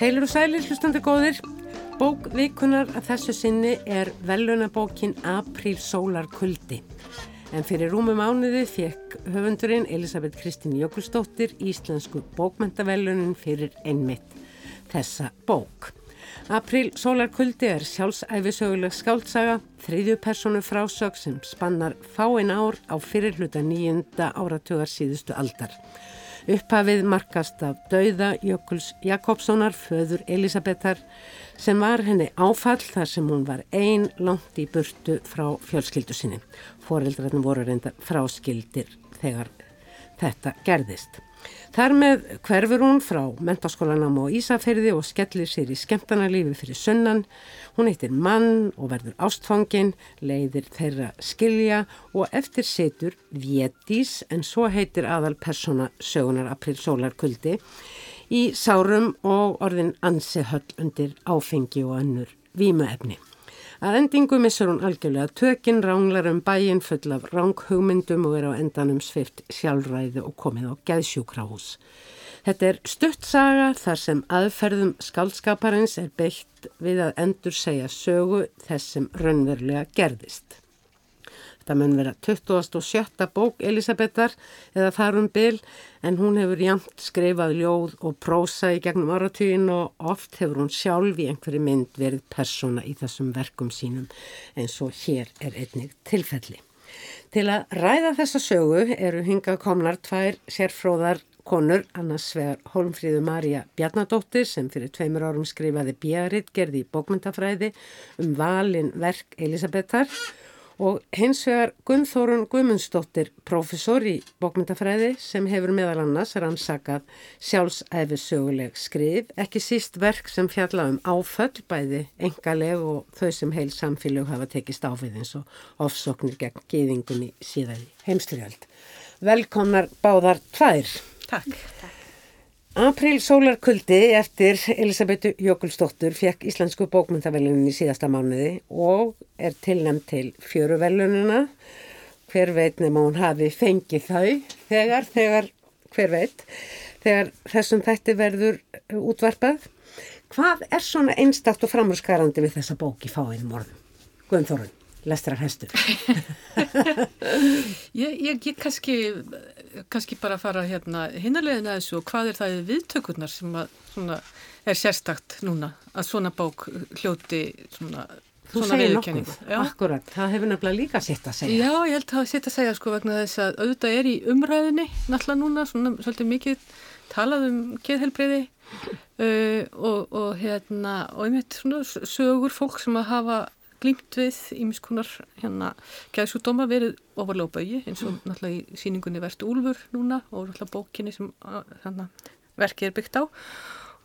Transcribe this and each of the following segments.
Heilur og sælir, hlustandi góðir. Bók vikunar að þessu sinni er velunabókin Apríl sólar kuldi. En fyrir rúmum ániði fekk höfundurinn Elisabeth Kristín Jökulsdóttir íslensku bókmentavelunin fyrir einmitt þessa bók. Apríl sólar kuldi er sjálfsæfisöguleg skáltsaga, þriðju personu frásög sem spannar fáin ár á fyrirluta nýjunda áratugar síðustu aldar. Upphafið markast af dauða Jökuls Jakobssonar, föður Elisabetar, sem var henni áfall þar sem hún var ein langt í burtu frá fjölskyldu sinni. Fóreldrarnir voru reyndar fráskildir þegar þetta gerðist. Þar með hverfur hún frá mentaskólanam og Ísafyrði og skellir sér í skemmtanarlífi fyrir sunnan. Hún eittir mann og verður ástfangin, leiðir þeirra skilja og eftir setur Vétís en svo heitir aðal persóna sögunar april sólarkuldi í sárum og orðin ansi höll undir áfengi og annur vímaefni. Að endingu missur hún algjörlega tökinn, ránglar um bæinn full af ránghugmyndum og er á endanum svift sjálfræði og komið á geðsjúkrahús. Þetta er stuttsaga þar sem aðferðum skaldskaparins er beitt við að endur segja sögu þess sem raunverulega gerðist. Þetta mun vera 27. bók Elisabetar eða farum bil en hún hefur jæmt skrifað ljóð og prósa í gegnum áratugin og oft hefur hún sjálf í einhverju mynd verið persóna í þessum verkum sínum eins og hér er einnig tilfelli. Til að ræða þessa sögu eru hingað komnar tvær sérfróðar konur, annars vegar Holmfríðu Marja Bjarnadóttir sem fyrir tveimur árum skrifaði bjaritt gerði í bókmyndafræði um valin verk Elisabetar og hins vegar Gunnþórun Guðmundsdóttir, profesor í bókmyndafræði sem hefur meðal annars rannsakað sjálfsæfisöguleg skrif, ekki síst verk sem fjalla um áföll bæði engaleg og þau sem heil samfélag hafa tekist áfið eins og ofsoknir gegn geðingunni síðan heimstyrjald. Velkomnar báðar tvær. Takk. Apríl sólarkuldi eftir Elisabetu Jökulsdóttur fekk Íslensku bókmyndavelunin í síðasta mánuði og er tilnæmt til fjöruvelununa. Hver veit nema hún hafi fengið þau þegar, þegar, hver veit, þegar þessum þætti verður útvarpað. Hvað er svona einstaktt og framhúsgarandi við þessa bók í fáinum orðum? Guðnþórun, lestrar hestur. ég, ég, ég kannski kannski bara fara hérna hinnalegin að þessu og hvað er það viðtökurnar sem að, svona, er sérstakt núna að svona bók hljóti svona, svona viðkenningu. Akkurat, það hefur nefnilega líka sitt að segja. Já, ég held að það er sitt að segja sko vegna þess að auðvitað er í umræðinni náttúrulega núna, svona svolítið mikið talað um geðhelbreyði uh, og, og hérna og einmitt svona sögur fólk sem að hafa glýmt við ímiskunar hérna gæðsúdóma verið ofarlega á bæi eins og náttúrulega í síningunni Vertu Úlfur núna og náttúrulega bókinni sem hérna, verkið er byggt á.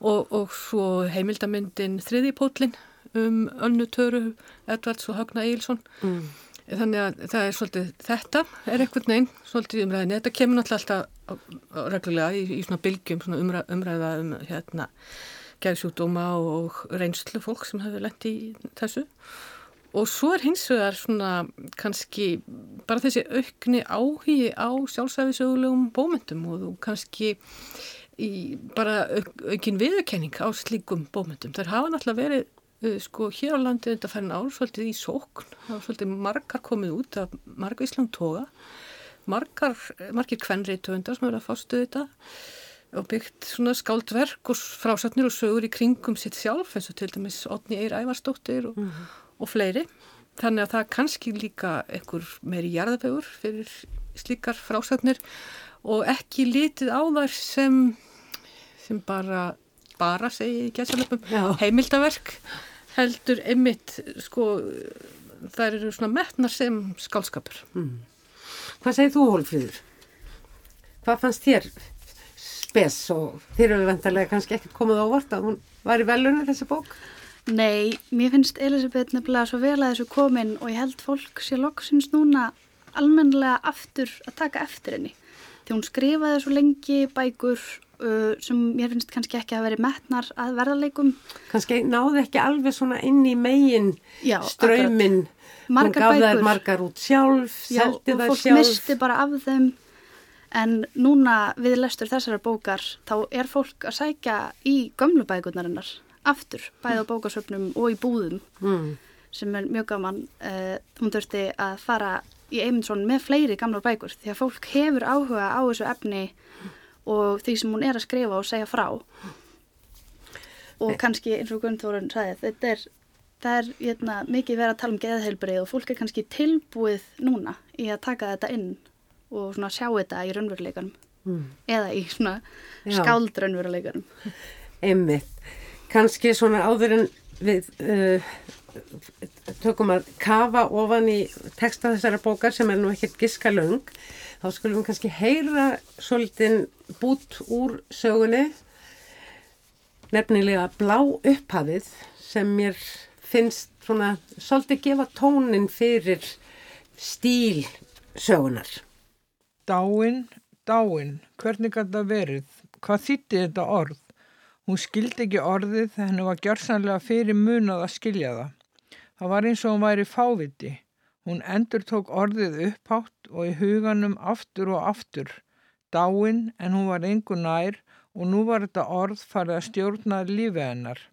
Og, og svo heimildamindin Þriðipótlin um Önnu Töru Edvards og Hagna Eilsson mm. þannig að það er svolítið þetta er einhvern veginn svolítið umræðinni þetta kemur náttúrulega alltaf reglulega í, í svona bylgjum svona umræða, umræða um hérna gæðsúdóma og reynslu fólk sem hefur lendt í þessu Og svo er hins vegar svona kannski bara þessi aukni áhugi á sjálfsæfisögulegum bómyndum og kannski í bara auk, aukin viðurkenning á slíkum bómyndum. Það hafa náttúrulega verið uh, sko hér á landi þetta færðin ár svolítið í sókn. Það var svolítið margar komið út af margvíslang toga. Margar, margir kvenriðtöndar sem eru að fástu þetta og byggt svona skáldverk og frásatnir og sögur í kringum sitt sjálf eins og til dæmis Otni Eir Ævarsdóttir og mm -hmm og fleiri. Þannig að það kannski líka einhver meiri jarðafegur fyrir slíkar frásagnir og ekki litið á þar sem, sem bara, bara segi gæsalöpum, heimildaverk heldur einmitt sko það eru svona metnar sem skálskapur. Mm. Hvað segir þú Hólfríður? Hvað fannst þér spes og þér eru vendarlega kannski ekkert komið á vort að hún var í velunni þessi bók? Nei, mér finnst Elisabeth nefnilega svo vel að þessu komin og ég held fólk sé loksins núna almenlega aftur að taka eftir henni. Því hún skrifaði svo lengi bækur uh, sem mér finnst kannski ekki að veri metnar að verðarleikum. Kannski náði ekki alveg svona inn í megin Já, ströyminn. Hún gaf þær margar út sjálf, seldi þær sjálf. Fólk misti bara af þeim. En núna við lestur þessara bókar þá er fólk að sækja í gömlu bækurnarinnar aftur, bæði á bókasöfnum og í búðum Mm. sem er mjög gaman. Uh, hún þurfti að fara í Eymundsson með fleiri gamlar bækur því að fólk hefur áhuga á þessu efni og því sem hún er að skrifa og segja frá. Og kannski eins og Gunnþórun sagði, þetta er, það er jötna, mikið verið að tala um geðheilbrið og fólk er kannski tilbúið núna í að taka þetta inn og svona sjá þetta í raunveruleikanum Mm. eða í svona Já. Kanski svona áður en við uh, tökum að kafa ofan í texta þessara bókar sem er nú ekkert giska löng, þá skulum við kannski heyra svolítinn bút úr sögunni, nefnilega blá upphafið sem mér finnst svona svolítið gefa tónin fyrir stíl sögunar. Dáin, dáin, hvernig gæti það verið? Hvað þýtti þetta orð? Hún skildi ekki orðið, henni var gjörsanlega fyrir munað að skilja það. Það var eins og hún væri fáviti. Hún endur tók orðið upphátt og í huganum aftur og aftur. Dáin, en hún var engu nær og nú var þetta orð farið að stjórna lífið hennar.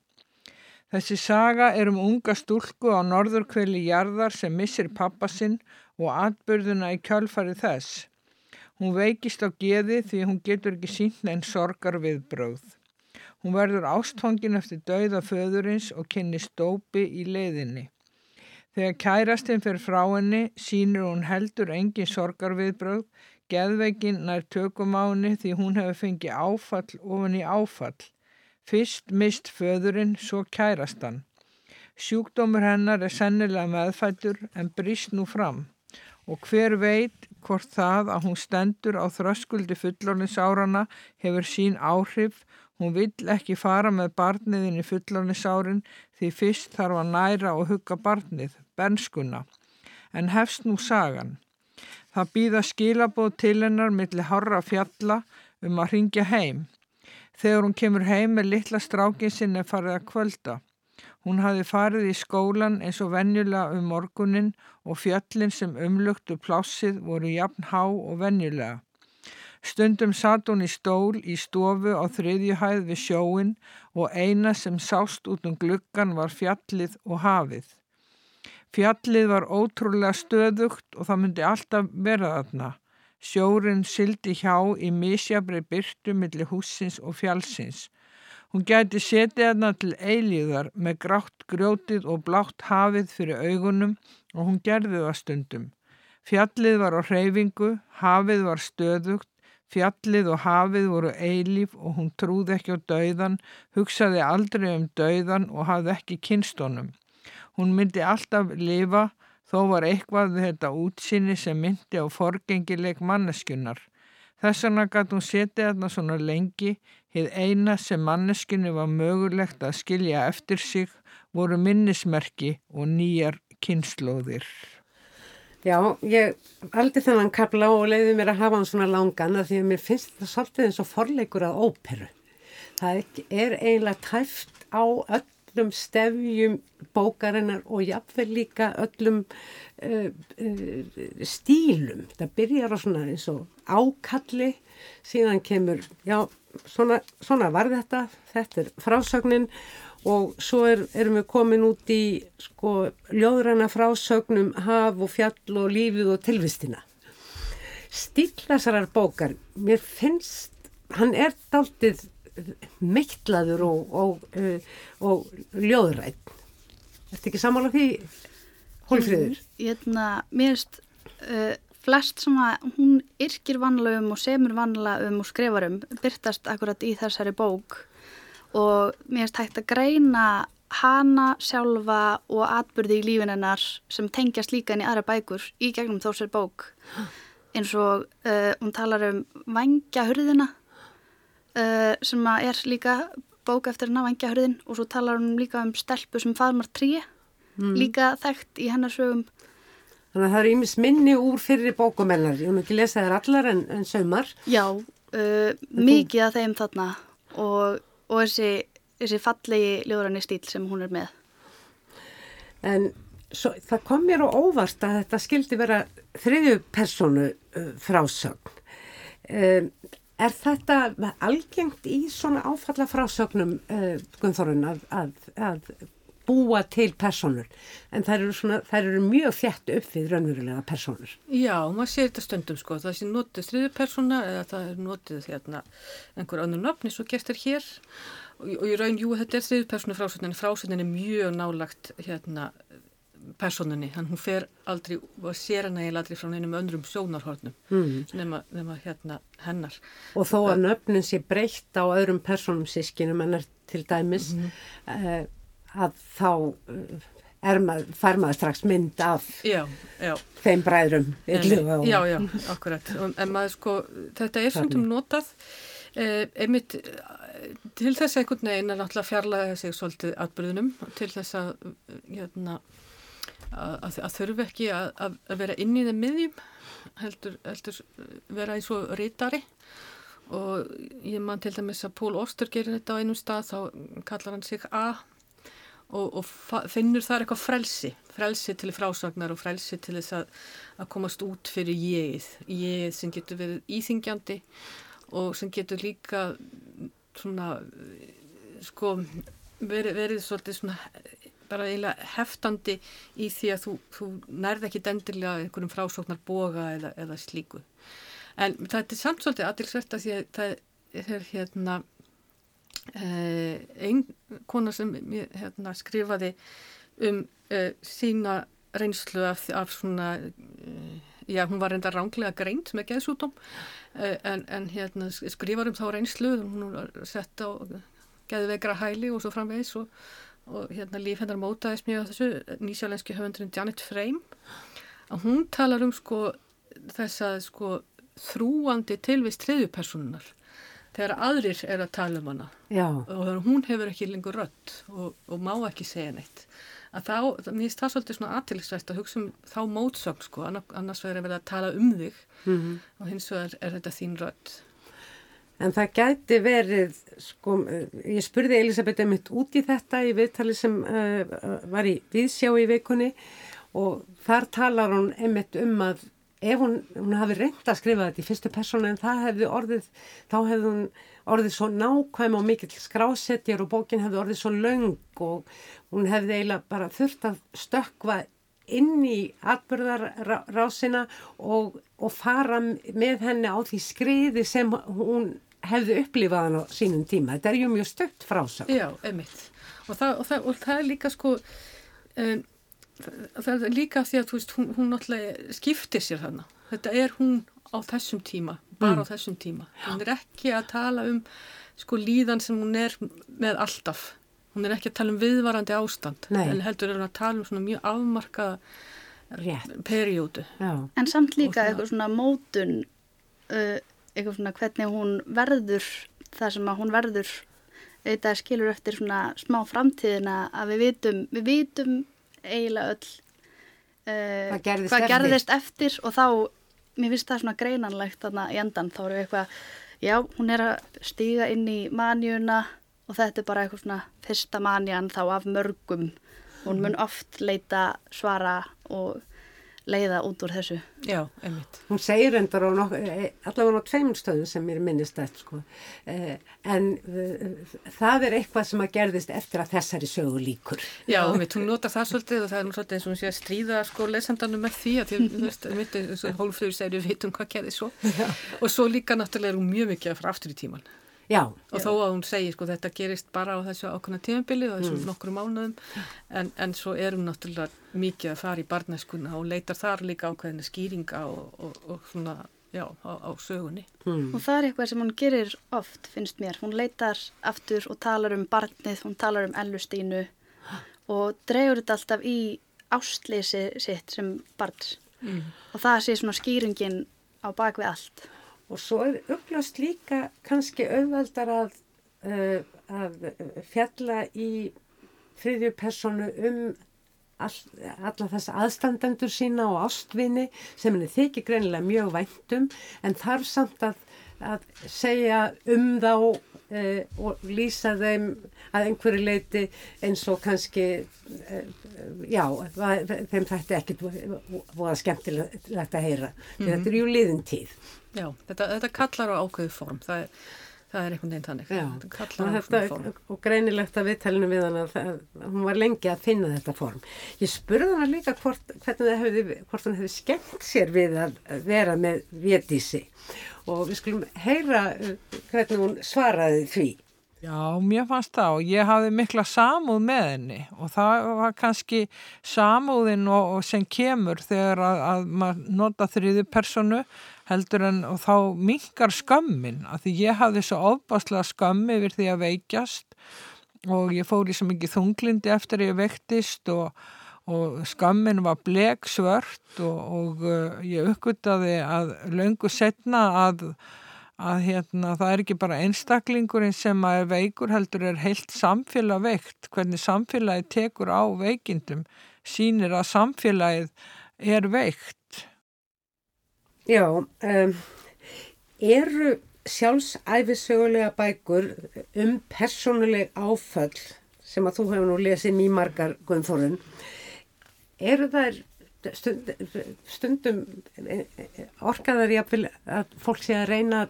Þessi saga er um unga stúlku á norðurkveli jarðar sem missir pappa sinn og atbyrðuna í kjálfari þess. Hún veikist á geði því hún getur ekki sínt en sorgar viðbröð. Hún verður ástfangin eftir dauða föðurins og kynni stópi í leiðinni. Þegar kærastinn fyrir frá henni sínur hún heldur engin sorgarviðbröð, geðveikin nær tökum á henni því hún hefur fengið áfall ofan í áfall. Fyrst mist föðurinn, svo kærastan. Sjúkdómur hennar er sennilega meðfættur en brist nú fram og hver veit hvort það að hún stendur á þröskuldi fullorninsárana hefur sín áhrif, hún vill ekki fara með barniðin í fullorninsárin því fyrst þarf að næra og hugga barnið, bernskuna. En hefst nú sagan. Það býða skilabóð til hennar millir horra fjalla um að ringja heim. Þegar hún kemur heim með litla strákin sinni farið að kvölda. Hún hafi farið í skólan eins og venjulega um morgunin og fjöllin sem umlugtu plássið voru jafn há og venjulega. Stundum satt hún í stól í stofu á þriðjuhæð við sjóin og eina sem sást út um gluggan var fjallið og hafið. Fjallið var ótrúlega stöðugt og það myndi alltaf vera þarna. Sjórin sildi hjá í misjabri byrtu millir húsins og fjallsins. Hún gæti setið þarna til eilíðar með grátt grjótið og blátt hafið fyrir augunum og hún gerði það stundum. Fjallið var á hreyfingu, hafið var stöðugt, fjallið og hafið voru eilíf og hún trúði ekki á dauðan, hugsaði aldrei um dauðan og hafði ekki kynstónum. Hún myndi alltaf lifa, þó var eitthvað þetta útsinni sem myndi á forgengileg manneskunar. Þess vegna gæti hún setið þarna svona lengi, hið eina sem manneskunni var mögulegt að skilja eftir sig voru minnismerki og nýjar kynnslóðir. Já, ég aldi þennan kapla og leiði mér að hafa hann svona langan að því að mér finnst það svolítið eins og forleikur að óperu. Það er- eiginlega tæft á öllum stefjum bókarinnar og jafnvel líka öllum uh, uh, stílum. Það byrjar á svona eins og ákalli, síðan kemur, já, svona, svona var þetta, þetta er frásögnin og svo er, erum við komin út í sko ljóðræna frásögnum haf og fjall og lífið og tilvistina. Stílasarar bókar, mér finnst, hann er dáltið meittlaður og, og, uh, og ljóðrætt. Ertu ekki sammála því, Hólfríður? Hérna, mér erst uh, flest sem að hún yrkir vanlega um og semur vanlega um og skrifar um byrtast akkurat í þessari bók og mér erst hægt að greina hana sjálfa og atbyrði í lífin hennar sem tengjast líka inn í aðra bækur í gegnum þósir bók eins og uh, hún talar um vangjahurðina uh, sem er líka bók eftir hennar vangjahurðin og svo talar hún líka um stelpu sem faðmar tríi líka þekkt í hennar sögum Þannig að það er ímis minni úr fyrir bókum hennar. Ég hef ekki lesað þær allar en, en saumar. Já, uh, mikið af þeim þarna og, og þessi, þessi fallegi ljóðranni stíl sem hún er með. En svo, það kom mér á óvart að þetta skildi vera þriðju personu uh, frásögn. Um, er þetta algengt í svona áfalla frásögnum uh, Gunnþórun að, að, að búa til personur en þær eru, svona, þær eru mjög þjætt upp við raunverulega personur. Já, maður sér þetta stundum sko, það sé notið þriður persona eða það er notið hérna einhver annar nöfni svo gert er hér og, og í raun, jú, þetta er þriður persona frásögnin, frásögnin er mjög nálagt hérna personunni, hann hún fer aldrei og sér hann eiginlega aldrei frá einum öndrum sjónarhornum mm. nema, nema hérna hennar. Og þó að nöfnin sé breytt á öðrum personum sískinum en er til dæmis mm -hmm. uh, að þá er maður, fær maður strax mynd af já, já. þeim bræðrum. En, já, já, akkurat. En maður sko, þetta er svondum notað eh, einmitt til þess að einhvern veginn er náttúrulega fjarlæðið sig svolítið atbyrðunum til þess að hérna að, að þurfu ekki að, að vera inn í þeim miðjum heldur, heldur vera í svo rítari og ég man til dæmis að Pól Óstur gerir þetta á einum stað þá kallar hann sig A og, og finnur þar eitthvað frelsi frelsi til frásagnar og frelsi til þess að, að komast út fyrir ég ég sem getur verið íþingjandi og sem getur líka svona sko verið, verið svolítið svona bara eiginlega heftandi í því að þú, þú nærði ekki dendilega einhverjum frásóknar boga eða, eða slíku. En þetta er samt svolítið aðtilsvert að því að það er hérna einn kona sem hérna, skrifaði um eh, sína reynslu af, af svona, eh, já hún var reynda ránglega greint með geðsútum eh, en, en hérna, skrifar um þá reynslu, hún var sett á geðvegra hæli og svo framvegis og og hérna líf hennar mótaðis mjög á þessu nýsjálenski höfundurinn Janet Frame. Að hún talar um sko þess að sko þrúandi tilvist triðjupersonunar þegar aðrir er að tala um hana Já. og hún hefur ekki lengur rött og, og má ekki segja neitt að þá, mér finnst það svolítið svona aðtilsvægt að hugsa um þá mótsögn sko annars verður vera að tala um þig mm -hmm. og hins vegar er þetta þín rött En það gæti verið, sko, ég spurði Elisabeth Emitt út í þetta í viðtali sem uh, var í viðsjá í vikunni og þar talar hún Emitt um að ef hún, hún hafi reynd að skrifa þetta í fyrstu persónu en það hefði orðið, þá hefði hún orðið svo nákvæm og mikill skrásetjar og bókin hefði orðið svo laung og hún hefði eiginlega bara þurft að stökva inn í atbyrðarrásina og, og fara með henni á því skriði sem hún hefðu upplifað hann á sínum tíma. Þetta er ju mjög stökt frásag. Já, emitt. Og það, og það, og það er líka sko, um, það er líka því að þú veist, hún, hún náttúrulega skiptir sér þarna. Þetta er hún á þessum tíma, bara mm. á þessum tíma. Hún er ekki að tala um sko líðan sem hún er með alltaf. Hún er ekki að tala um viðvarandi ástand. Nei. En heldur er hún að tala um svona mjög afmarkaða periódu. En samt líka eitthvað svona mótun uh, eitthvað svona hvernig hún verður það sem að hún verður auðvitað skilur eftir svona smá framtíðina að við vitum, við vitum eiginlega öll uh, hvað gerðist, hvað gerðist eftir. og þá, mér finnst það svona greinanlegt þarna í endan, þá eru eitthvað já, hún er að stíga inn í manjuna og þetta er bara eitthvað svona fyrsta manjan þá af mörgum hún mun oft leita svara og leiða út úr þessu. Já, einmitt. Hún segir endar á nokk, eh, allavega á tveimur stöðum sem mér minnist þetta sko, eh, en uh, það er eitthvað sem að gerðist eftir að þessari sögu líkur. Já, einmitt, hún nota það svolítið og það er nú svolítið eins og hún sé að stríða sko lesendanum með því að því, þú veist, einmitt, eins og hólfröður segir við veitum hvað gerði svo Já. og svo líka náttúrulega er hún mjög mikið að fara aftur í tíman. Já, og já. þó að hún segir sko þetta gerist bara á þessu ákvæmna tímabili og þessu mm. nokkru mánuðum en, en svo er hún náttúrulega mikið að fara í barneskuna og leitar þar líka ákveðinu skýringa og, og, og svona já á, á sögunni. Mm. Og það er eitthvað sem hún gerir oft finnst mér. Hún leitar aftur og talar um barnið, hún talar um ellustínu og dreyur þetta alltaf í ástleysi sitt sem barns mm. og það sé svona skýringin á bakvið allt. Og svo er upplast líka kannski auðveldar að, uh, að fjalla í þriðju personu um all, alla þess aðstandendur sína og ástvinni sem henni þykir greinilega mjög væntum en þarf samt að, að segja um þá uh, og lýsa þeim að einhverju leiti eins og kannski, uh, já, þeim þætti ekkit voða skemmtilegt að heyra. Mm -hmm. Þetta er jú liðin tíð. Já, þetta, þetta kallar á ákveðu form. Það er, það er einhvern veginn þannig. Já, og, þetta, og greinilegt að viðtælinu við hann að hún var lengi að finna þetta form. Ég spurði hann líka hvort, hefði, hvort hann hefði skemmt sér við að vera með vétísi og við skulum heyra uh, hvernig hún svaraði því. Já, mér fannst það og ég hafði mikla samúð með henni og það var kannski samúðin og, og sem kemur þegar að, að maður nota þriði personu heldur en þá mingar skömmin að því ég hafði svo ofbáslega skömmi yfir því að veikjast og ég fór í svo mikið þunglindi eftir ég veiktist og og skammin var blek svört og, og uh, ég uppgöttaði að löngu setna að, að hérna, það er ekki bara einstaklingurinn sem er veikur heldur er heilt samfélag veikt. Hvernig samfélagi tekur á veikindum sínir að samfélagið er veikt Já um, eru sjálfsæfisögulega bækur um personuleg áföll sem að þú hefur nú lesið mjög margar guðnfórun eru þær stund, stundum e, e, orkaðar jáfnvel að fólk sé að reyna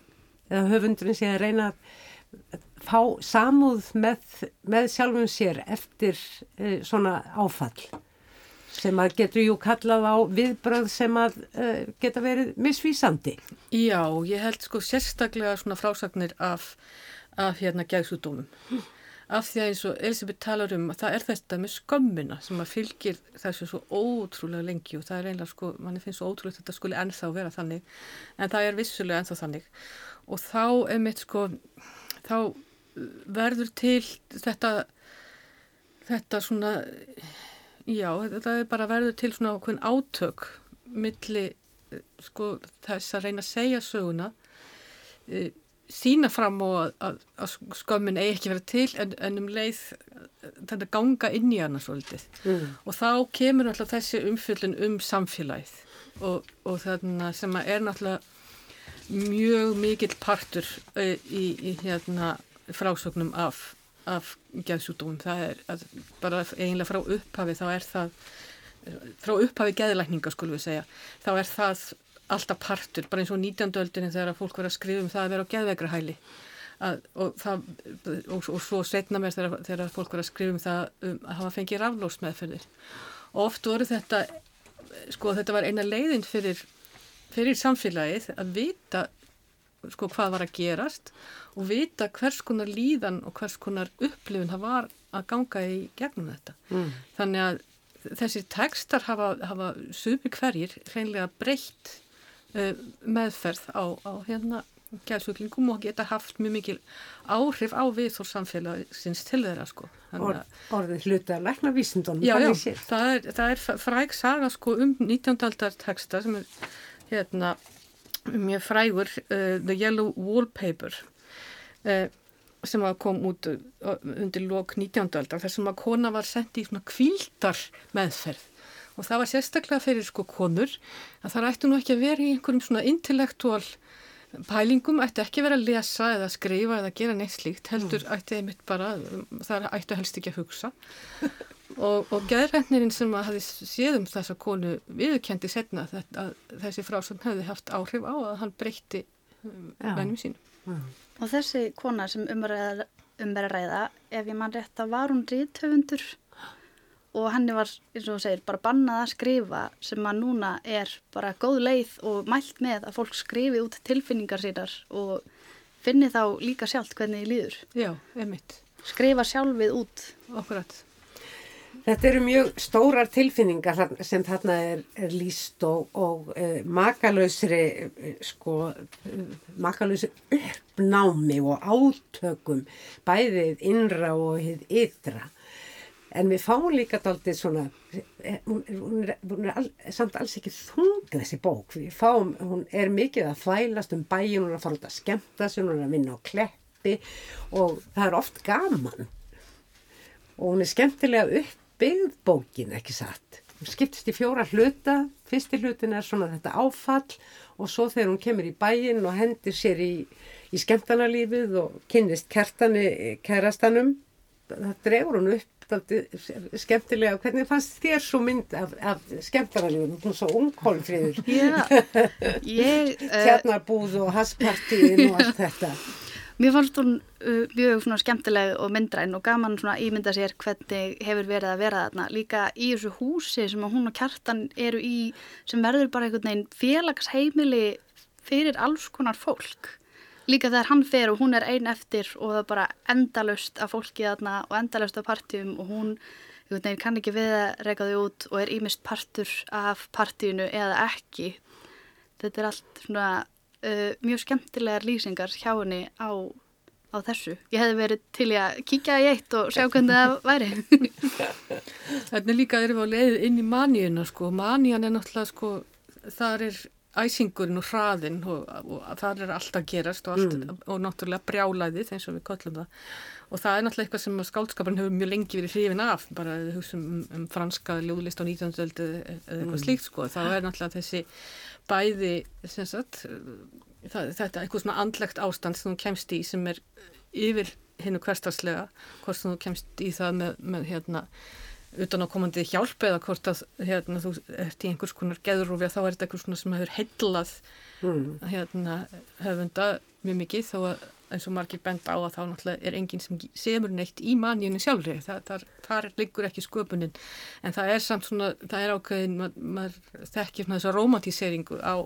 eða höfundurinn sé að reyna að fá samúð með, með sjálfum sér eftir e, svona áfall sem að getur jú kallað á viðbröð sem að uh, geta verið misvísandi. Já, ég held sko sérstaklega svona frásagnir af, af hérna gæðsúdómum af því að eins og Elisabeth talar um að það er þetta með skömmina sem að fylgir þessu svo ótrúlega lengi og það er einlega sko, manni finnst svo ótrúlega þetta skuli ennþá vera þannig en það er vissulega ennþá þannig og þá er mitt sko þá verður til þetta þetta svona já, þetta er bara verður til svona okkur átök milli sko þess að reyna að segja söguna e, sína fram og að, að, að skömmin eigi ekki verið til en, en um leið þetta ganga inn í hana svolítið mm. og þá kemur náttúrulega þessi umfyllin um samfélagið og, og þarna sem er náttúrulega mjög mikill partur uh, í, í hérna frásögnum af, af geðsjúdóum það er bara eiginlega frá upphafi þá er það frá upphafi geðlækninga skulum við segja þá er það alltaf partur, bara eins og 19. öldinni þegar fólk verið að skrifa um það að vera á geðvegra hæli og, og, og svo setna mér þegar, þegar fólk verið að skrifa um það um, að hafa fengið raflósmeðferðir og oft voru þetta sko þetta var eina leiðin fyrir, fyrir samfélagið að vita sko hvað var að gerast og vita hvers konar líðan og hvers konar upplifun það var að ganga í gegnum þetta mm. þannig að þessir tekstar hafa, hafa subi hverjir hreinlega breytt uh, meðferð á, á hérna gæðsvöklingum og geta haft mjög mikil áhrif á viðþór samfélagsins til þeirra sko. Or, orðið hluta lækna vísindunum. Já, já, það er, það er fræg saga sko um 19. aldar texta sem er hérna mjög frægur uh, The Yellow Wallpaper uh, sem kom út uh, undir lok 19. aldar þar sem að kona var sendið í svona kvíldar meðferð og það var sérstaklega fyrir sko konur að það ættu nú ekki að vera í einhverjum svona intellektúal pælingum, ættu ekki að vera að lesa eða skrifa eða gera neitt slíkt, heldur mm. ættu einmitt bara, það ættu helst ekki að hugsa og, og geðrætnirinn sem að hafi séð um þessa konu viðkendi setna þetta, að þessi frásögn hefði haft áhrif á að hann breytti vennum sín. Og þessi kona sem umverða ræða, ef ég mann rétt að var hún ríðtöfundur og henni var, eins og þú segir, bara bannað að skrifa sem að núna er bara góð leið og mælt með að fólk skrifi út tilfinningar sínar og finni þá líka sjálft hvernig þið líður. Já, einmitt. Skrifa sjálfið út. Okkurat. Þetta eru mjög stórar tilfinningar sem þarna er, er líst og, og uh, makalösri uh, sko, uh, makalösri uppnámi og átökum bæðið innra og hitt ytra. En við fáum líka daldið svona eh, hún, hún er, hún er all, samt alls ekki þung þessi bók, við fáum hún er mikið að þvælast um bæin hún er að fara út að skemta sig, hún er að vinna á kleppi og það er oft gaman. Og hún er skemmtilega uppbyggð bókin ekki satt hún skiptist í fjóra hluta fyrsti hlutin er svona þetta áfall og svo þegar hún kemur í bæin og hendir sér í í skemmtanalífið og kynnist kertani kærastanum. Það dregur hún upp skemmtilega. Hvernig fannst þér svo mynd af, af skemmtanalífinu? Hún er svo ungkólfriður. Já, ég... Uh, Tjarnarbúð og haspartíðin og allt þetta. Mér fannst hún uh, mjög skemmtileg og myndræn og gaman svona ímynda sér hvernig hefur verið að vera þarna. Líka í þessu húsi sem hún og kjartan eru í sem verður bara einhvern veginn félagsheimili fyrir alls konar fólk. Líka þegar hann fer og hún er ein eftir og það er bara endalust af fólki þarna og endalust af partjum og hún veginn, kann ekki við að reyka þau út og er ímist partur af partíinu eða ekki. Þetta er allt svona uh, mjög skemmtilegar lýsingar hjá henni á, á þessu. Ég hefði verið til að kíkja í eitt og sjá hvernig það væri. Þannig líka erum við á leið inn í maníuna sko. Manían er náttúrulega sko, þar er æsingurinn og hraðinn og, og, og það er alltaf gerast og, allt, mm. og náttúrulega brjálæðið eins og við kollum það og það er náttúrulega eitthvað sem skáldskaparinn hefur mjög lengi verið hrifin af bara um, um franska ljóðlist á 19. öldu eða eitthvað mm. slíkt sko þá er náttúrulega þessi bæði sagt, það, þetta eitthvað svona andlegt ástand sem þú kemst í sem er yfir hinnu hverstarslega hvort þú kemst í það með, með hérna utan á komandi hjálp eða hvort að hérna, þú ert í einhvers konar geðrúfi þá er þetta einhvers konar sem hefur heillað mm. hérna, höfunda mjög mikið þó að eins og margir benda á að þá náttúrulega er enginn sem semur neitt í manjunni sjálfri það, þar, þar liggur ekki sköpunin en það er samt svona, það er ákveðin maður, maður þekkir svona þessa romantíseringu á,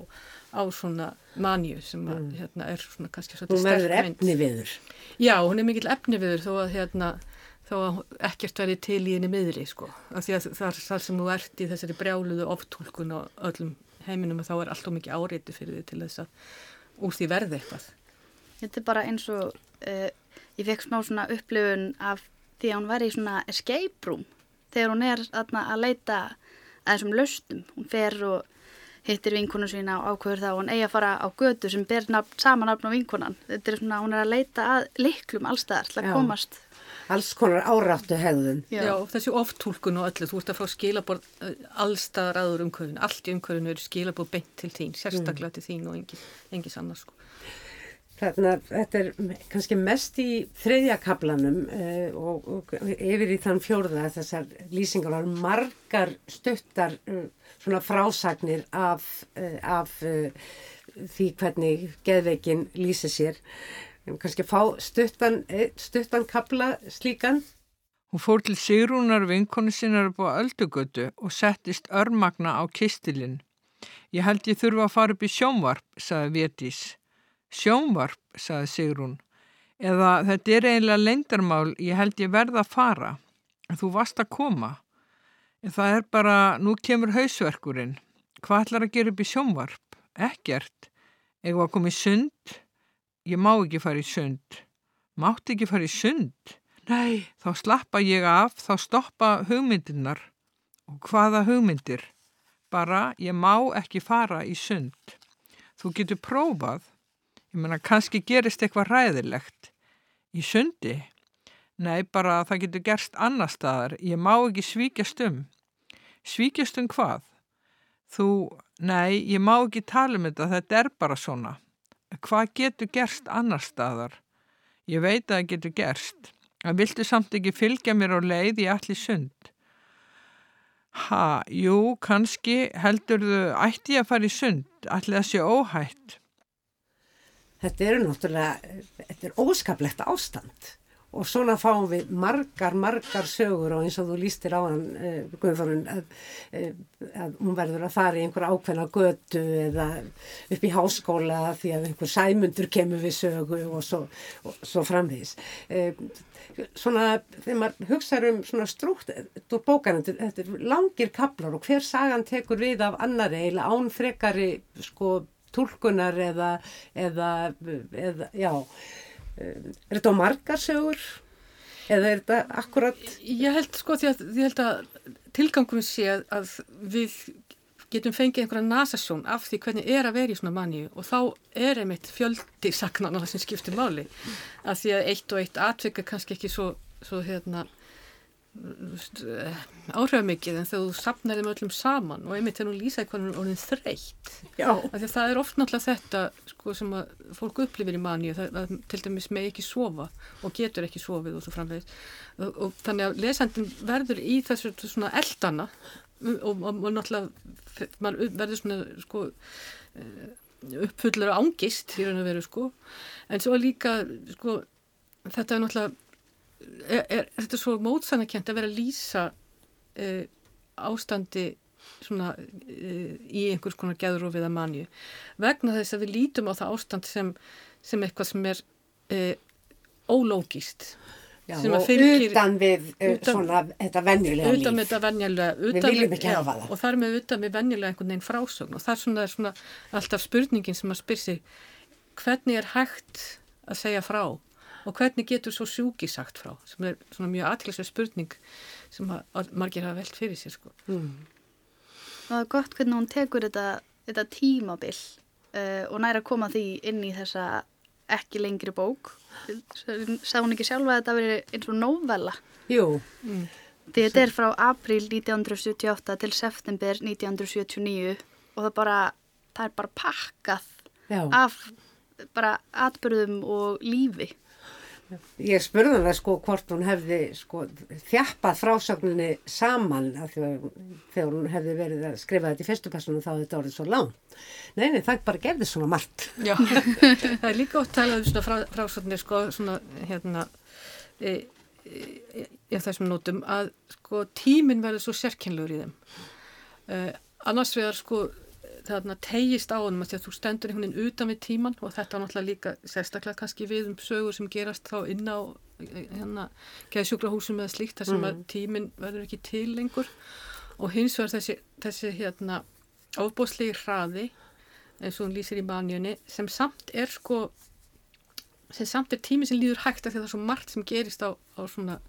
á svona manju sem að, mm. hérna, er svona kannski svona sterk mynd. Hún verður efni viður. Já, hún er mikill efni viður þó að hérna þá að ekkert verið til í henni miðri sko, af því að þar, þar sem þú ert í þessari brjáluðu oftúlkun á öllum heiminum og þá er alltaf mikið áreiti fyrir því til þess að úr því verði eitthvað. Þetta er bara eins og uh, ég fekk smá svona upplifun af því að hún væri í svona escape room þegar hún er aðna að leita að þessum löstum, hún fer og hittir vinkonu sína og ákveður það og hún eigi að fara á götu sem ber nafn, sama nafn á vinkonan. Þetta er svona, hún er að leita að liklum allstaðar til að komast alls konar áráttu hegðun. Já, Já þessi oftúlkun og öllu, þú ert að fá skilabór eh, allstaðar aður umhverfin, allt í umhverfinu eru skilabór beint til þín, sérstaklega mm. til þín og engis, engis annars sko. Þannig að þetta er kannski mest í þriðja kaplanum uh, og, og yfir í þann fjórða þessar lýsingar var margar stuttar uh, svona frásagnir af, uh, af því hvernig geðveikin lýsi sér kannski fá stuttan, stuttan kapla slíkan. Hún fór til Sigrúnar vinkonu sinnar upp á öldugötu og settist örmagna á kistilinn. Ég held ég þurfa að fara upp í sjónvarp, saði Vétís. Sjónvarp, saði Sigrún. Eða þetta er eiginlega leindarmál, ég held ég verða að fara. Þú varst að koma. En það er bara, nú kemur hausverkurinn. Hvað ætlar að gera upp í sjónvarp? Ekkert. Eða að koma í sund? Ég má ekki fara í sund. Mátt ekki fara í sund? Nei, þá slappa ég af, þá stoppa hugmyndirnar. Og hvaða hugmyndir? Bara, ég má ekki fara í sund. Þú getur prófað. Ég menna, kannski gerist eitthvað ræðilegt. Í sundi? Nei, bara það getur gerst annar staðar. Ég má ekki svíkjast um. Svíkjast um hvað? Þú, nei, ég má ekki tala um þetta, þetta er bara svona hvað getur gerst annar staðar? Ég veit að það getur gerst. Það viltu samt ekki fylgja mér á leið í allir sund. Ha, jú, kannski heldur þau ætti að fara í sund, allir að sé óhætt. Þetta eru náttúrulega, þetta er óskaplegt ástand og svona fáum við margar, margar sögur og eins og þú lístir á hann uh, Guðfórun að, uh, að hún verður að fara í einhver ákveðna götu eða upp í háskóla því að einhver sæmundur kemur við sögu og svo, og, svo framvís uh, svona þegar maður hugsaður um svona strúkt úr bókan, þetta er langir kaplar og hver sagan tekur við af annari eða ánfrekari sko tólkunar eða, eða, eða já Er þetta á margarsögur? Eða er þetta akkurat? Ég held sko því að, held að tilgangum sé að, að við getum fengið einhverja nasasjón af því hvernig er að vera í svona manni og þá er einmitt fjöldi saknan á það sem skiptir máli. Að því að eitt og eitt atvika kannski ekki svo, svo hérna áhrifamikið en þú sapnar þeim öllum saman og einmitt þegar hún lýsaði hvernig hún orðin þreytt. Af því að það er oft náttúrulega þetta sko, sem að fólk upplifir í mani það, að til dæmis með ekki sofa og getur ekki sofið og svo framvegis. Og, og þannig að lesandin verður í þessu svona eldana og, og, og náttúrulega mann verður svona sko eh, uppfullur og ángist í raun og veru sko. En svo líka sko þetta er náttúrulega er, er þetta svo mótsanakent að vera að lýsa uh, ástandi svona uh, í einhvers konar geðrófið að manju vegna þess að við lítum á það ástand sem, sem eitthvað sem er uh, ólógist Já, sem að og fylgir- utan við utan- svona þetta venjulega líf. utan með þetta venjulega Við viljum ekki hafa það. og þar með utan með venjulega einhvern veginn frásögn og það er svona, svona alltaf spurningin sem að spyr sig hvernig er hægt að segja frá og hvernig getur svo sjúki sagt frá sem er svona mjög aðtilsveið spurning sem að, margir hafa velt fyrir sér sko. Mm. Það er gott hvernig hún tekur þetta, þetta tímabil uh, og næra að koma því inn í þessa ekki lengri bók. Sá hún ekki sjálfa að þetta veri eins og novella? Jú, Því þetta er frá april 1978 til september 1979 og það, bara, það er bara pakkað já. af bara atbyrðum og lífi. Ég spurði hana sko hvort hún hefði sko þjappað frásögninni saman að þegar hún hefði verið að skrifa þetta í fyrstu personu þá þetta orðið svo lán. Nei, nei, það bara gerði svona margt. Já, það er líka oft talað um svona frá, frásögnir sko, svona hérna e, e, e, í þessum nótum að sko tíminn verður svo sérkynlegur í þeim e, annars vegar sko þarna tegist á honum að þú stendur einhvern veginn utan við tíman og þetta er náttúrulega líka sérstaklega kannski við um sögur sem gerast þá inn á e, hérna geðsjúkrahúsum eða slíkt þar sem að tíminn verður ekki til lengur. Og hins vegar þessi, þessi hérna ofbóðslegi hraði eins og hún lýsir í manjunni sem samt er sko sem samt er tími sem líður hægt af því að það er svo margt sem gerist á, á svona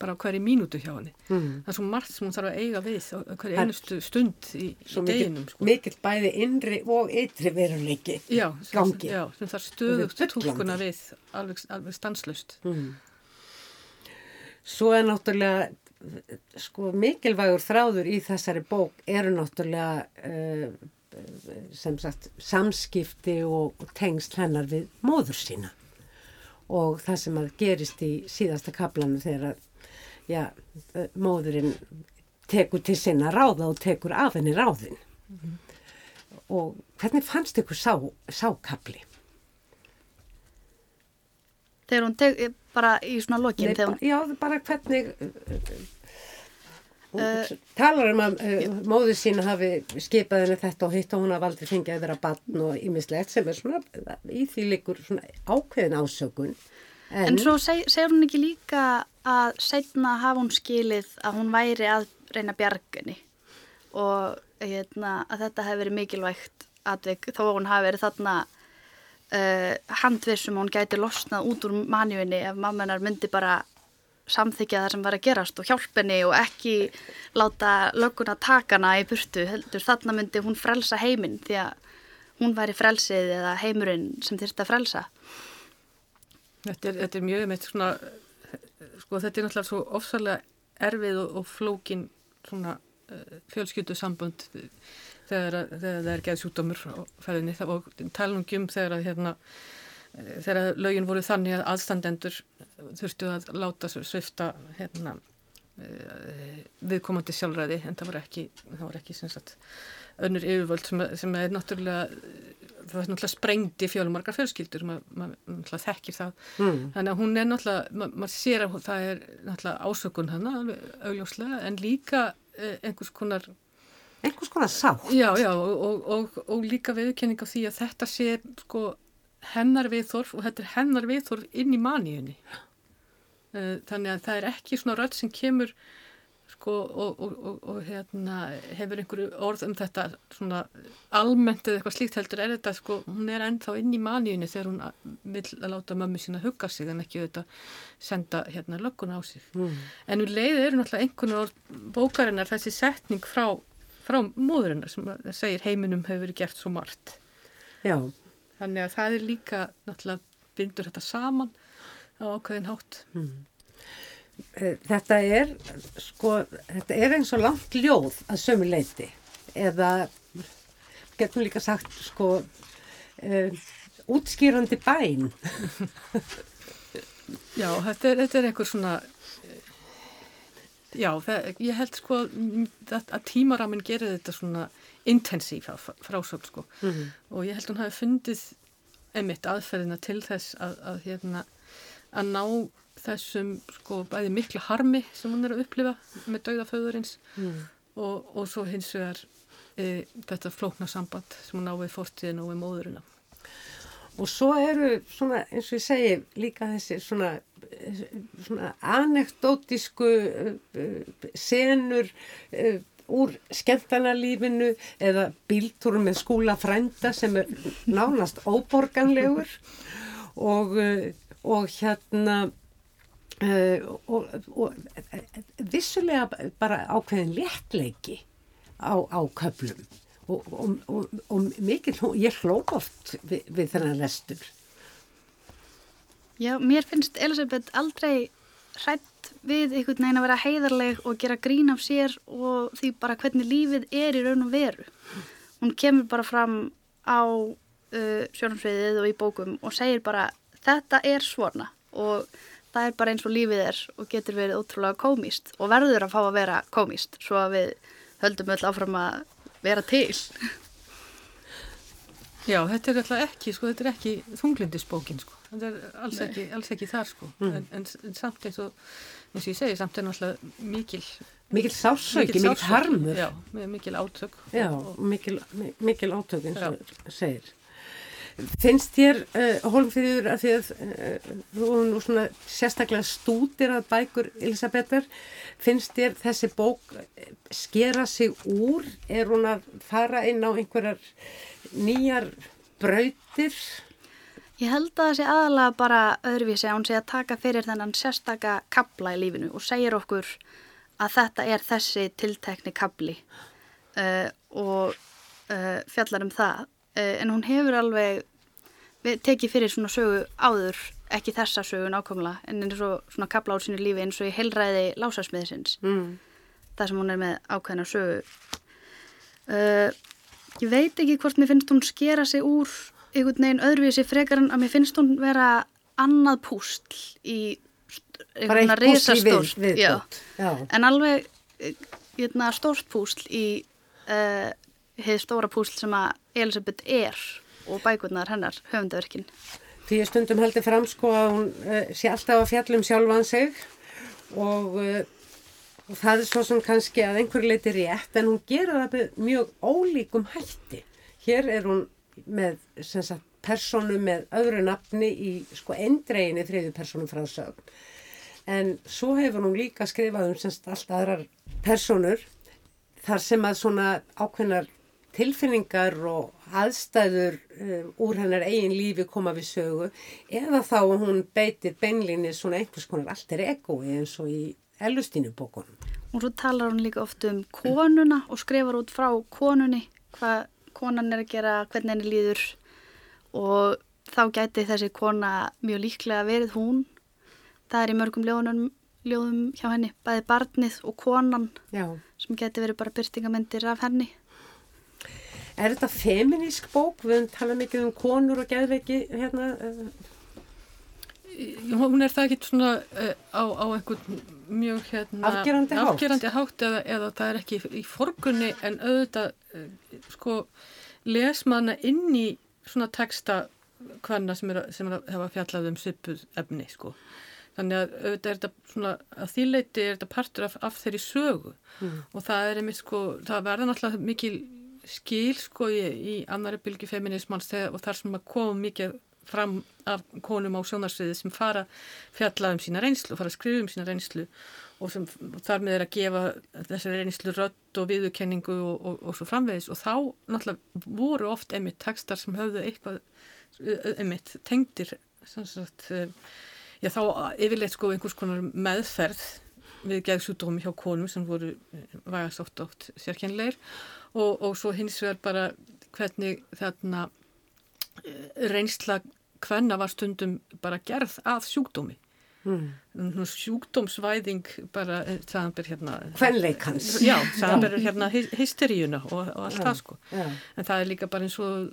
bara á hverju mínútu hjá henni Mm. það er svo margt sem hún þarf að eiga við á hverju einustu stund í, í deginum sko. mikill bæði innri og ytri veruleiki. já, sem, já, sem þarf stöðugt tólkuna við alveg, alveg stanslust Mm. Svo er náttúrulega sko mikilvægur þráður í þessari bók eru náttúrulega uh, sem sagt samskipti og, og tengsl hennar við móður sína og það sem að gerist í síðasta kaplanu þegar að já, eh, móðurinn tekur til sinna ráða og tekur af henni ráðin. Og hvernig fannst ykkur sá, sákapli? Þegar hún teg, bara í svona lokin, Nei, hún, Já, bara hvernig uh, talar um að uh, móður sína hafi skipað henni þetta og hitt og hún hafi aldrei fengið að vera batn og ímislegt sem er svona, í því líkur svona ákveðin ásökun. En, en svo seg, segir hún ekki líka að setna hafa hún skilið að hún væri að reyna bjargunni og hérna, að þetta hefði verið mikilvægt atvik þó að hún hafi verið þarna uh, handvissum og hún gæti losnað út úr manjuinni ef mammenar myndi bara samþykja það sem var að gerast og hjálpenni og ekki láta lögguna takana í burtu. Heldur þarna myndi hún frelsa heiminn því að hún væri frelsið eða heimurinn sem þyrfti að frelsa. Þetta er, þetta er mjög meitt svona sko þetta er náttúrulega svo ofsalega erfið og, og flókin svona uh, fjölskyldu sambund þegar, að- þegar það er geð sjúkdómur á ferðinni. Það og tala nú ekki um þegar að hérna eh, þegar lögin voru þannig að aðstandendur þurftu að láta svifta hérna eh, viðkomandi sjálfræði en það var ekki, það var ekki önnur yfirvöld sem, sem er náttúrulega það er náttúrulega sprengdi fjölmargar fjölskyldur maður ma, náttúrulega þekkir það. Mm, þannig að hún er náttúrulega, ma maður sér að það er náttúrulega ásökun hana alveg augljóslega en líka eh, einhvers konar einhvers konar sátt. Já, já, og, og, og, og líka viðkenning á því að þetta sé sko hennar viðþorf og þetta er hennar viðþorf inn í maníunni. Eh, Þannig að það er ekki svona rödd sem kemur sko og, og, og, og hérna hefur einhverju orð um þetta svona almennt eða eitthvað slíkt heldur er þetta sko, hún er ennþá inn í maníunni þegar hún vill að láta mömmu sína hugga sig en ekki auðvitað senda hérna lögguna á sig. mm, En úr leiði eru náttúrulega einhvern orð bókarinnar þessi setning frá, frá móðurinnar sem segir heiminum hefur verið gert svo margt. já, Þannig að það er líka náttúrulega bindur þetta saman á ákveðin hátt. eh, þetta er sko, þetta er eins og langt ljóð að sömu leiti eða getum líka sagt sko uh, útskýrandi bæn. Já, þetta er, þetta er eitthvað svona já, það, ég held sko að, að tímaraminn gerir þetta svona intensív frásöld sko. Mm -hmm. og ég held að hún hafi fundið emitt aðferðina til þess að, að hérna að ná þessum sko bæði miklu harmi sem hún er að upplifa með dauðaföðurins mm. og, og svo hins vegar e, þetta flókna samband sem hún á við fórtíðin og við móðurina og svo eru svona eins og ég segi líka þessi svona, svona anekdótisku uh, senur uh, úr skemmtarnalífinu eða bíltúrum með skúla frænda sem er nánast óborganlegur og, og hérna uh, og, og vissulega bara ákveðin léttleiki á, á köplum og, og, og, mikið, ég hlók oft við, við þennan lestur. Já, mér finnst Elisabeth aldrei hrætt við einhvern veginn að vera heiðarleg og gera grín af sér og því bara hvernig lífið er í raun og veru. Hún kemur bara fram á uh, sjónumsviðið og í bókum og segir bara þetta er svona og það er bara eins og lífið er og getur verið ótrúlega komist og verður að fá að vera komist svo að við höldum öll áfram að vera til. Já, þetta er alltaf ekki, sko, þetta er ekki þunglindisbókin, sko. Þetta er alls ekki, alls ekki þar, sko. Mm. En, en, en samt eins og, eins og ég segi, samt er náttúrulega mikil... Mikil sásöki, mikil harmur. Já, mikil átök. Já, og, mikil, mikil átök, eins og segir. Finnst þér, uh, Hólmfríður, að því að uh, þú nú svona sérstaklega stútir að bækur Elisabethar, finnst þér þessi bók skera sig úr? Er hún að fara inn á einhverjar nýjar brautir? Ég held að það sé aðalega bara öðruvísi að hún sé að taka fyrir þennan sérstaka kabla í lífinu og segir okkur að þetta er þessi tiltekni kabli uh, og fjallar um það Eh, en hún hefur alveg tekið fyrir svona sögu áður ekki þessa sögu nákvæmlega en eins og svona kapla ár sínu lífi eins og í heilræði lásasmiðisins mm. það sem hún er með ákveðna sögu. Uh, ég veit ekki hvort mér finnst hún skera sig úr einhvern veginn öðruvísi frekar en að mér finnst hún vera annað pústl í einhverna reysastórt en alveg eh, hérna, stórt pústl í uh, heið stóra púsl sem að Elisabeth er og bækurnar hennar höfundaverkin. Því ég stundum heldur fram sko að hún uh, sé alltaf að fjallum sjálfan sig og, uh, og það er svo sem kannski að einhver leiti rétt en hún gera það mjög ólíkum hætti. Hér er hún með sagt, personu með öðru nafni í sko endreginni þriðu personu frá sögn. En svo hefur hún líka skrifað um semst allt aðrar personur þar sem að svona ákveðnar tilfinningar og aðstæður um, úr hennar eigin lífi koma við sögu eða þá hún beitir beinlinni svona einhvers konar alltaf egoi eins og í ellustínu bókunum. Og svo talar hún líka oft um konuna og skrifar út frá konunni hvað konan er að gera, hvernig henni líður og þá gæti þessi kona mjög líklega verið hún. Það er í mörgum ljóðunum, ljóðum hjá henni, bæði barnið og konan Já. sem gæti verið bara byrtingamendir af henni. Er þetta feminísk bók? Við höfum talað mikið um konur og geðveiki hérna. Hún er það ekki svona uh, á, á einhvern mjög hérna, afgerandi hátt, afgerandi hátt eða, eða það er ekki í forgunni en auðvitað uh, sko lesmanna inn í svona texta hvaðna sem, er, sem er að hefa fjallað um svipuð efni sko. Þannig að auðvitað er þetta svona að þýleiti er þetta partur af, af þeirri sögu mm. og það er einmitt sko, það verða náttúrulega mikil skil sko í, í annari bylgi feminismans og þar sem að koma mikið fram af konum á sjónarsviði sem fara fjallað um sína reynslu og fara að skrifa um sína reynslu og sem þar með er að gefa þessari reynslu rött og viðurkenningu og, og, og svo framvegis. Og þá náttúrulega voru oft einmitt tekstar sem höfðu eitthvað einmitt tengdir sagt, já þá yfirleitt sko einhvers konar meðferð við geðsúdómi hjá konum sem voru vægast oft oft sérkennleir og, og svo hins vegar bara hvernig þarna eh, reynsla hvenna var stundum bara gerð að sjúkdómi mm. sjúkdómsvæðing bara, samanbyr hérna Kvenleikans. Já, samanbyr hérna hy- hysteríuna og, og allt það sko Já. en það er líka bara eins og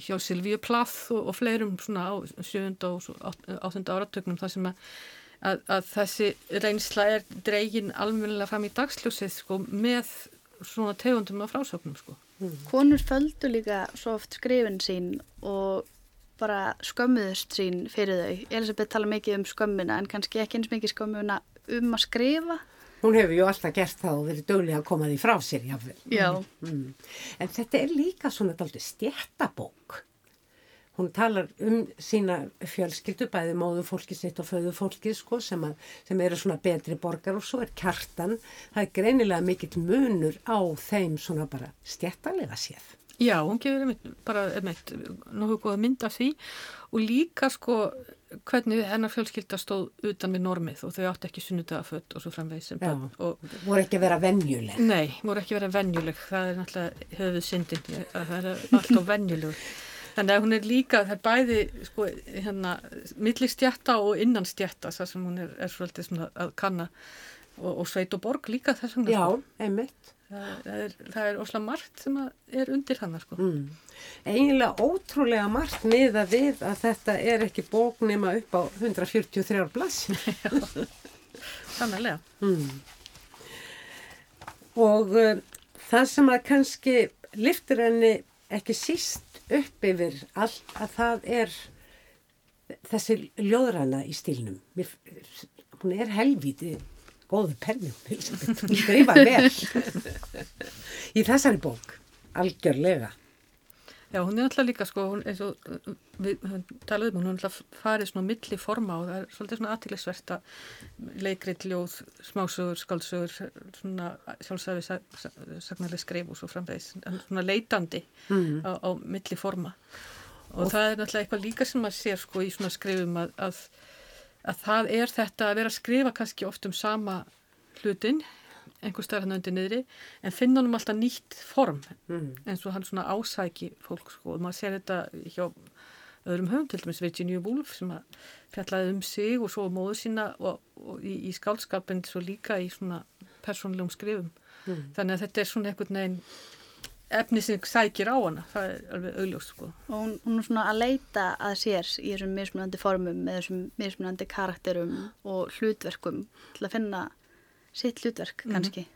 hjá Silvíu Plath og, og fleirum svona á sjönda og átt- áttunda áratögnum þar sem að, að, að þessi reynsla er dregin almennilega fram í dagsljósið sko með svona tegundum af frásögnum sko Konur földu líka svo oft skrifin sín og bara skömmuðust sín fyrir þau. Elisabeth tala mikið um skömmuna en kannski ekki eins mikið skömmuna um að skrifa. Hún hefur ju alltaf gert það og verið dögulega að koma því frá sér, jáfnvel. Já. Mm. En þetta er líka svona stjættabók. Hún talar um sína fjölskyldu, bæði móðu fólki sitt og föðu fólki, sko, sem, að, sem eru svona betri borgar og svo er kjartan. Það er greinilega mikill munur á þeim svona bara stjættalega séð. Já, hún gefur einmitt, bara einmitt nokkuð góða mynd af því og líka sko hvernig hennar fjölskylda stóð utan við normið og þau átti ekki sunnudagaföld og svo framvegis sem börn og Voru ekki að vera venjuleg. Nei, voru ekki verið venjuleg, það er náttúrulega höfuð syndin, það er alltaf venjulegur. Þannig að hún er líka, það er bæði sko, hérna, milli stjætta og innan stjætta, það sem hún er, er svolítið svona að kanna og, og sveit og borg líka þess vegna. Já, Sko. einmitt. Það, það er, er óslega margt sem er undir hann, sko. Mm. Eiginlega ótrúlega margt miða við að þetta er ekki bók nema upp á 143 blassir. Sannlega. Mm. Og uh, það sem að kannski liftir henni ekki síst upp yfir allt að það er þessi ljóðræna í stílnum. Mér, hún er helvíti góður pennum, hún skrifa vel í þessari bók, algjörlega. Já, hún er alltaf líka sko, hún eins og uh, við höfum talað um, hún er alltaf farið svona milli forma og það er svolítið svona aðtilisvert að leikrit, ljóð, smásögur, skálsögur, svona sjálfsæfi sagnarlega skrif og svo framvegis, svona leitandi Mm. á, á milli forma. Og, það er náttúrulega eitthvað líka sem maður sér sko í svona skrifum að, að, að það er þetta að vera að skrifa kannski oft um sama hlutin, einhver stær hann undir niðri, en finna honum alltaf nýtt form Mm. eins og hann svona ásæki fólk sko og maður sér þetta hjá öðrum höfum, til dæmis Virginia Woolf sem að fjallaði um sig og svo móðu sína og, og í, í skálskapin svo líka í svona persónlegum skrifum Mm. þannig að þetta er svona einhvern veginn efni sem sækir á hana það er alveg augljóst sko Og hún, hún er svona að leita að sér í þessum mismunandi formum með þessum mismunandi karakterum og hlutverkum til að finna sitt hlutverk kannski.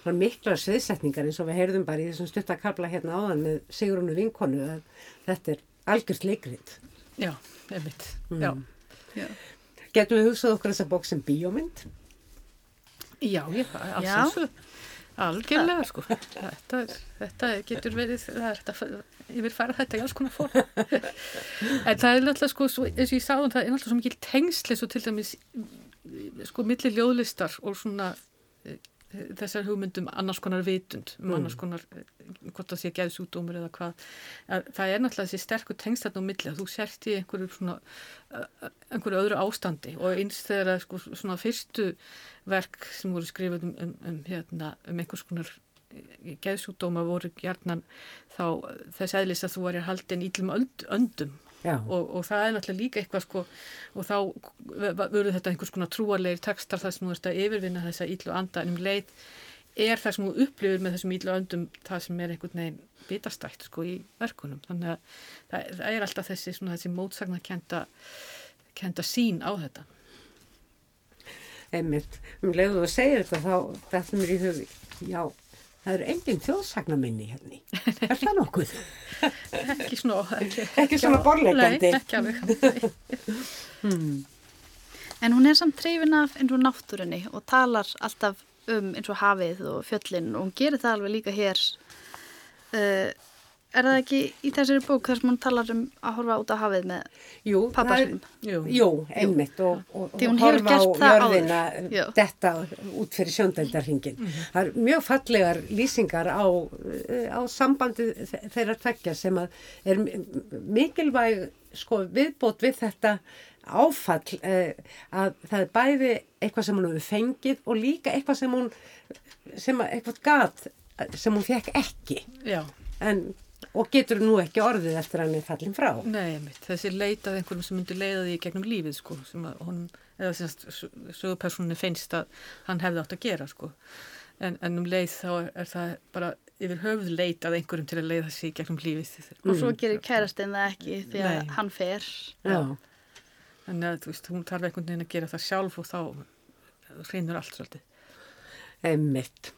Það er mikla sviðsetningar eins og við heyrðum bara í þessum stuttakabla hérna áðan með Sigrunu vinkonu að þetta er algjört leikrit. já, einmitt, Mm. já Já. Getum við hugsað okkur þessa bók sem bíómynd? Já, ég, alls Já. eins og algjörlega sko. Þetta, er- þetta getur verið, það er þetta, ég vil fara þetta í alls konar form. en það er náttúrulega sko, svo, eins og ég sagði, það er náttúrulega svo mikil tengsli svo til dæmis sko milli ljóðlistar og svona eh, þessar hugmyndum annars konar vitund, um Mm. annars konar eh, hvort það sé geðsúdómur eða hvað að það er náttúrulega þessi sterkur tengsl þarna á milli að þú sért í einhverju svona eh, einhverju öðru ástandi og eins þegar að sko svona fyrstu verk sem voru skrifað um, um, um, hérna, um einhvers konar geðsúdóma voru hjarnan þá þess eðlis að þú varir haldin ítlum önd, öndum. Og, og það er náttúrulega líka eitthvað sko og þá verður þetta einhvers konar trúarlegir tekstar þar sem þú ert að yfirvinna þessa íllu anda en um leið er það sem þú upplifir með þessum íllu öndum það sem er einhvern veginn bitastætt sko í verkunum. Þannig að það, það er alltaf þessi svona þessi mótsagna kenda, kenda sín á þetta. Einmitt, um leiðu að segja þetta þá þetta mér í hug, já, það eru engin þjóðsagnaminni hérna. í. Er það nokkuð? ekki svona ekki, Ekki svona borleikandi. Nei, ekki alveg Hmm. En hún er samt treyfin af eins og náttúrunni og talar alltaf um eins og hafið og fjöllin og hún gerir það alveg líka hér. Uh, er það ekki í þessari bók þar sem hún talar um að horfa út á hafið með Jú, pappa það sinum? Jú. Jú, einmitt og, og, og horfa á jörðina detta út fyrir sjóndældarhingin. Það er mjög fallegar lýsingar á, eh, á sambandi þe- þeirra tveggja sem að er mi- mikilvæg sko, viðbót við þetta áfall eh, að það er bæði eitthvað sem hún hefur fengið og líka eitthvað sem hún sem að, eitthvað gat sem hún fekk ekki Já, en, og getur nú ekki orðið eftir að hann er fallin frá. nei, einmitt. þessi leitað einhverjum sem myndi leiða því í gegnum lífið sko, sem að hún eða sögupersónu finnst að hann hefði átt að gera sko. En, en um leið þá er það bara yfir höfuð leit að einhverjum til að leiða sig gegnum lífið. Og svo gerir kærastinn það ekki því að Nei. hann fer. Já. Þannig að þú veist, hún tarf einhvern veginn að gera það sjálf og þá hreinur allt svolítið. Einmitt.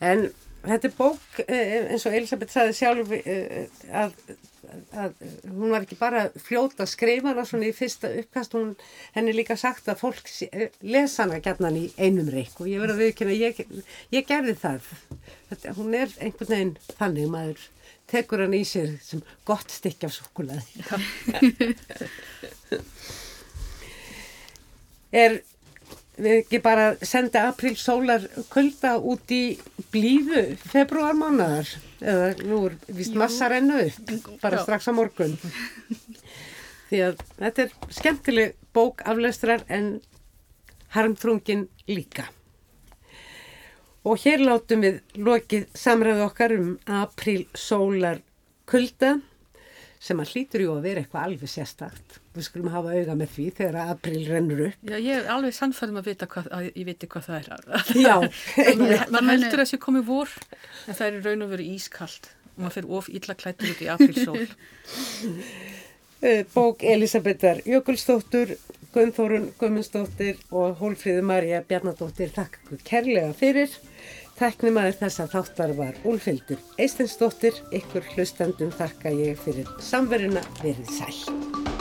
En þetta er bók eh, eins og Elisabeth saði sjálf eh, að, að hún var ekki bara fljóta að skrifa hana svona í fyrsta uppkast hún henni líka sagt að fólk eh, lesa hana gætnan í einum reik og ég verði að viðkynna ég, ég gerði það. Þetta, hún er einhvern veginn þannig maður tekur hann í sér sem gott stykki af sokulaði er ekki bara senda april sólar kulda út í blíðu februarmánaðar eða nú er vist massa rennu upp bara Já. strax á morgun. Því að þetta er skemmtileg bók aflestrar en harmtrungin líka. Og hér látum við lokið samræðu okkar um april sólar kulda sem að hlýtur jú að vera eitthvað alveg sérstakt. Við skulum hafa auga með því þegar april rennur upp. Já, ég er alveg sannfæðum að vita hvað, að ég viti hvað það er. Já. Man heldur að það sé komið vor, en það er í raun og veru ískald og maður fyrir of illa klættur út í aprilsól. Eh, bók Elisabethar Jökulsdóttur, Gunnþórun Gumminsdóttir og Hólfríður Marja Bjarnadóttir. Takk kærlega fyrir. Tæknimaður þessa þáttar var Úlfildur Eistensdóttir, ykkur hlustandum þakka ég fyrir samveruna verið sæl.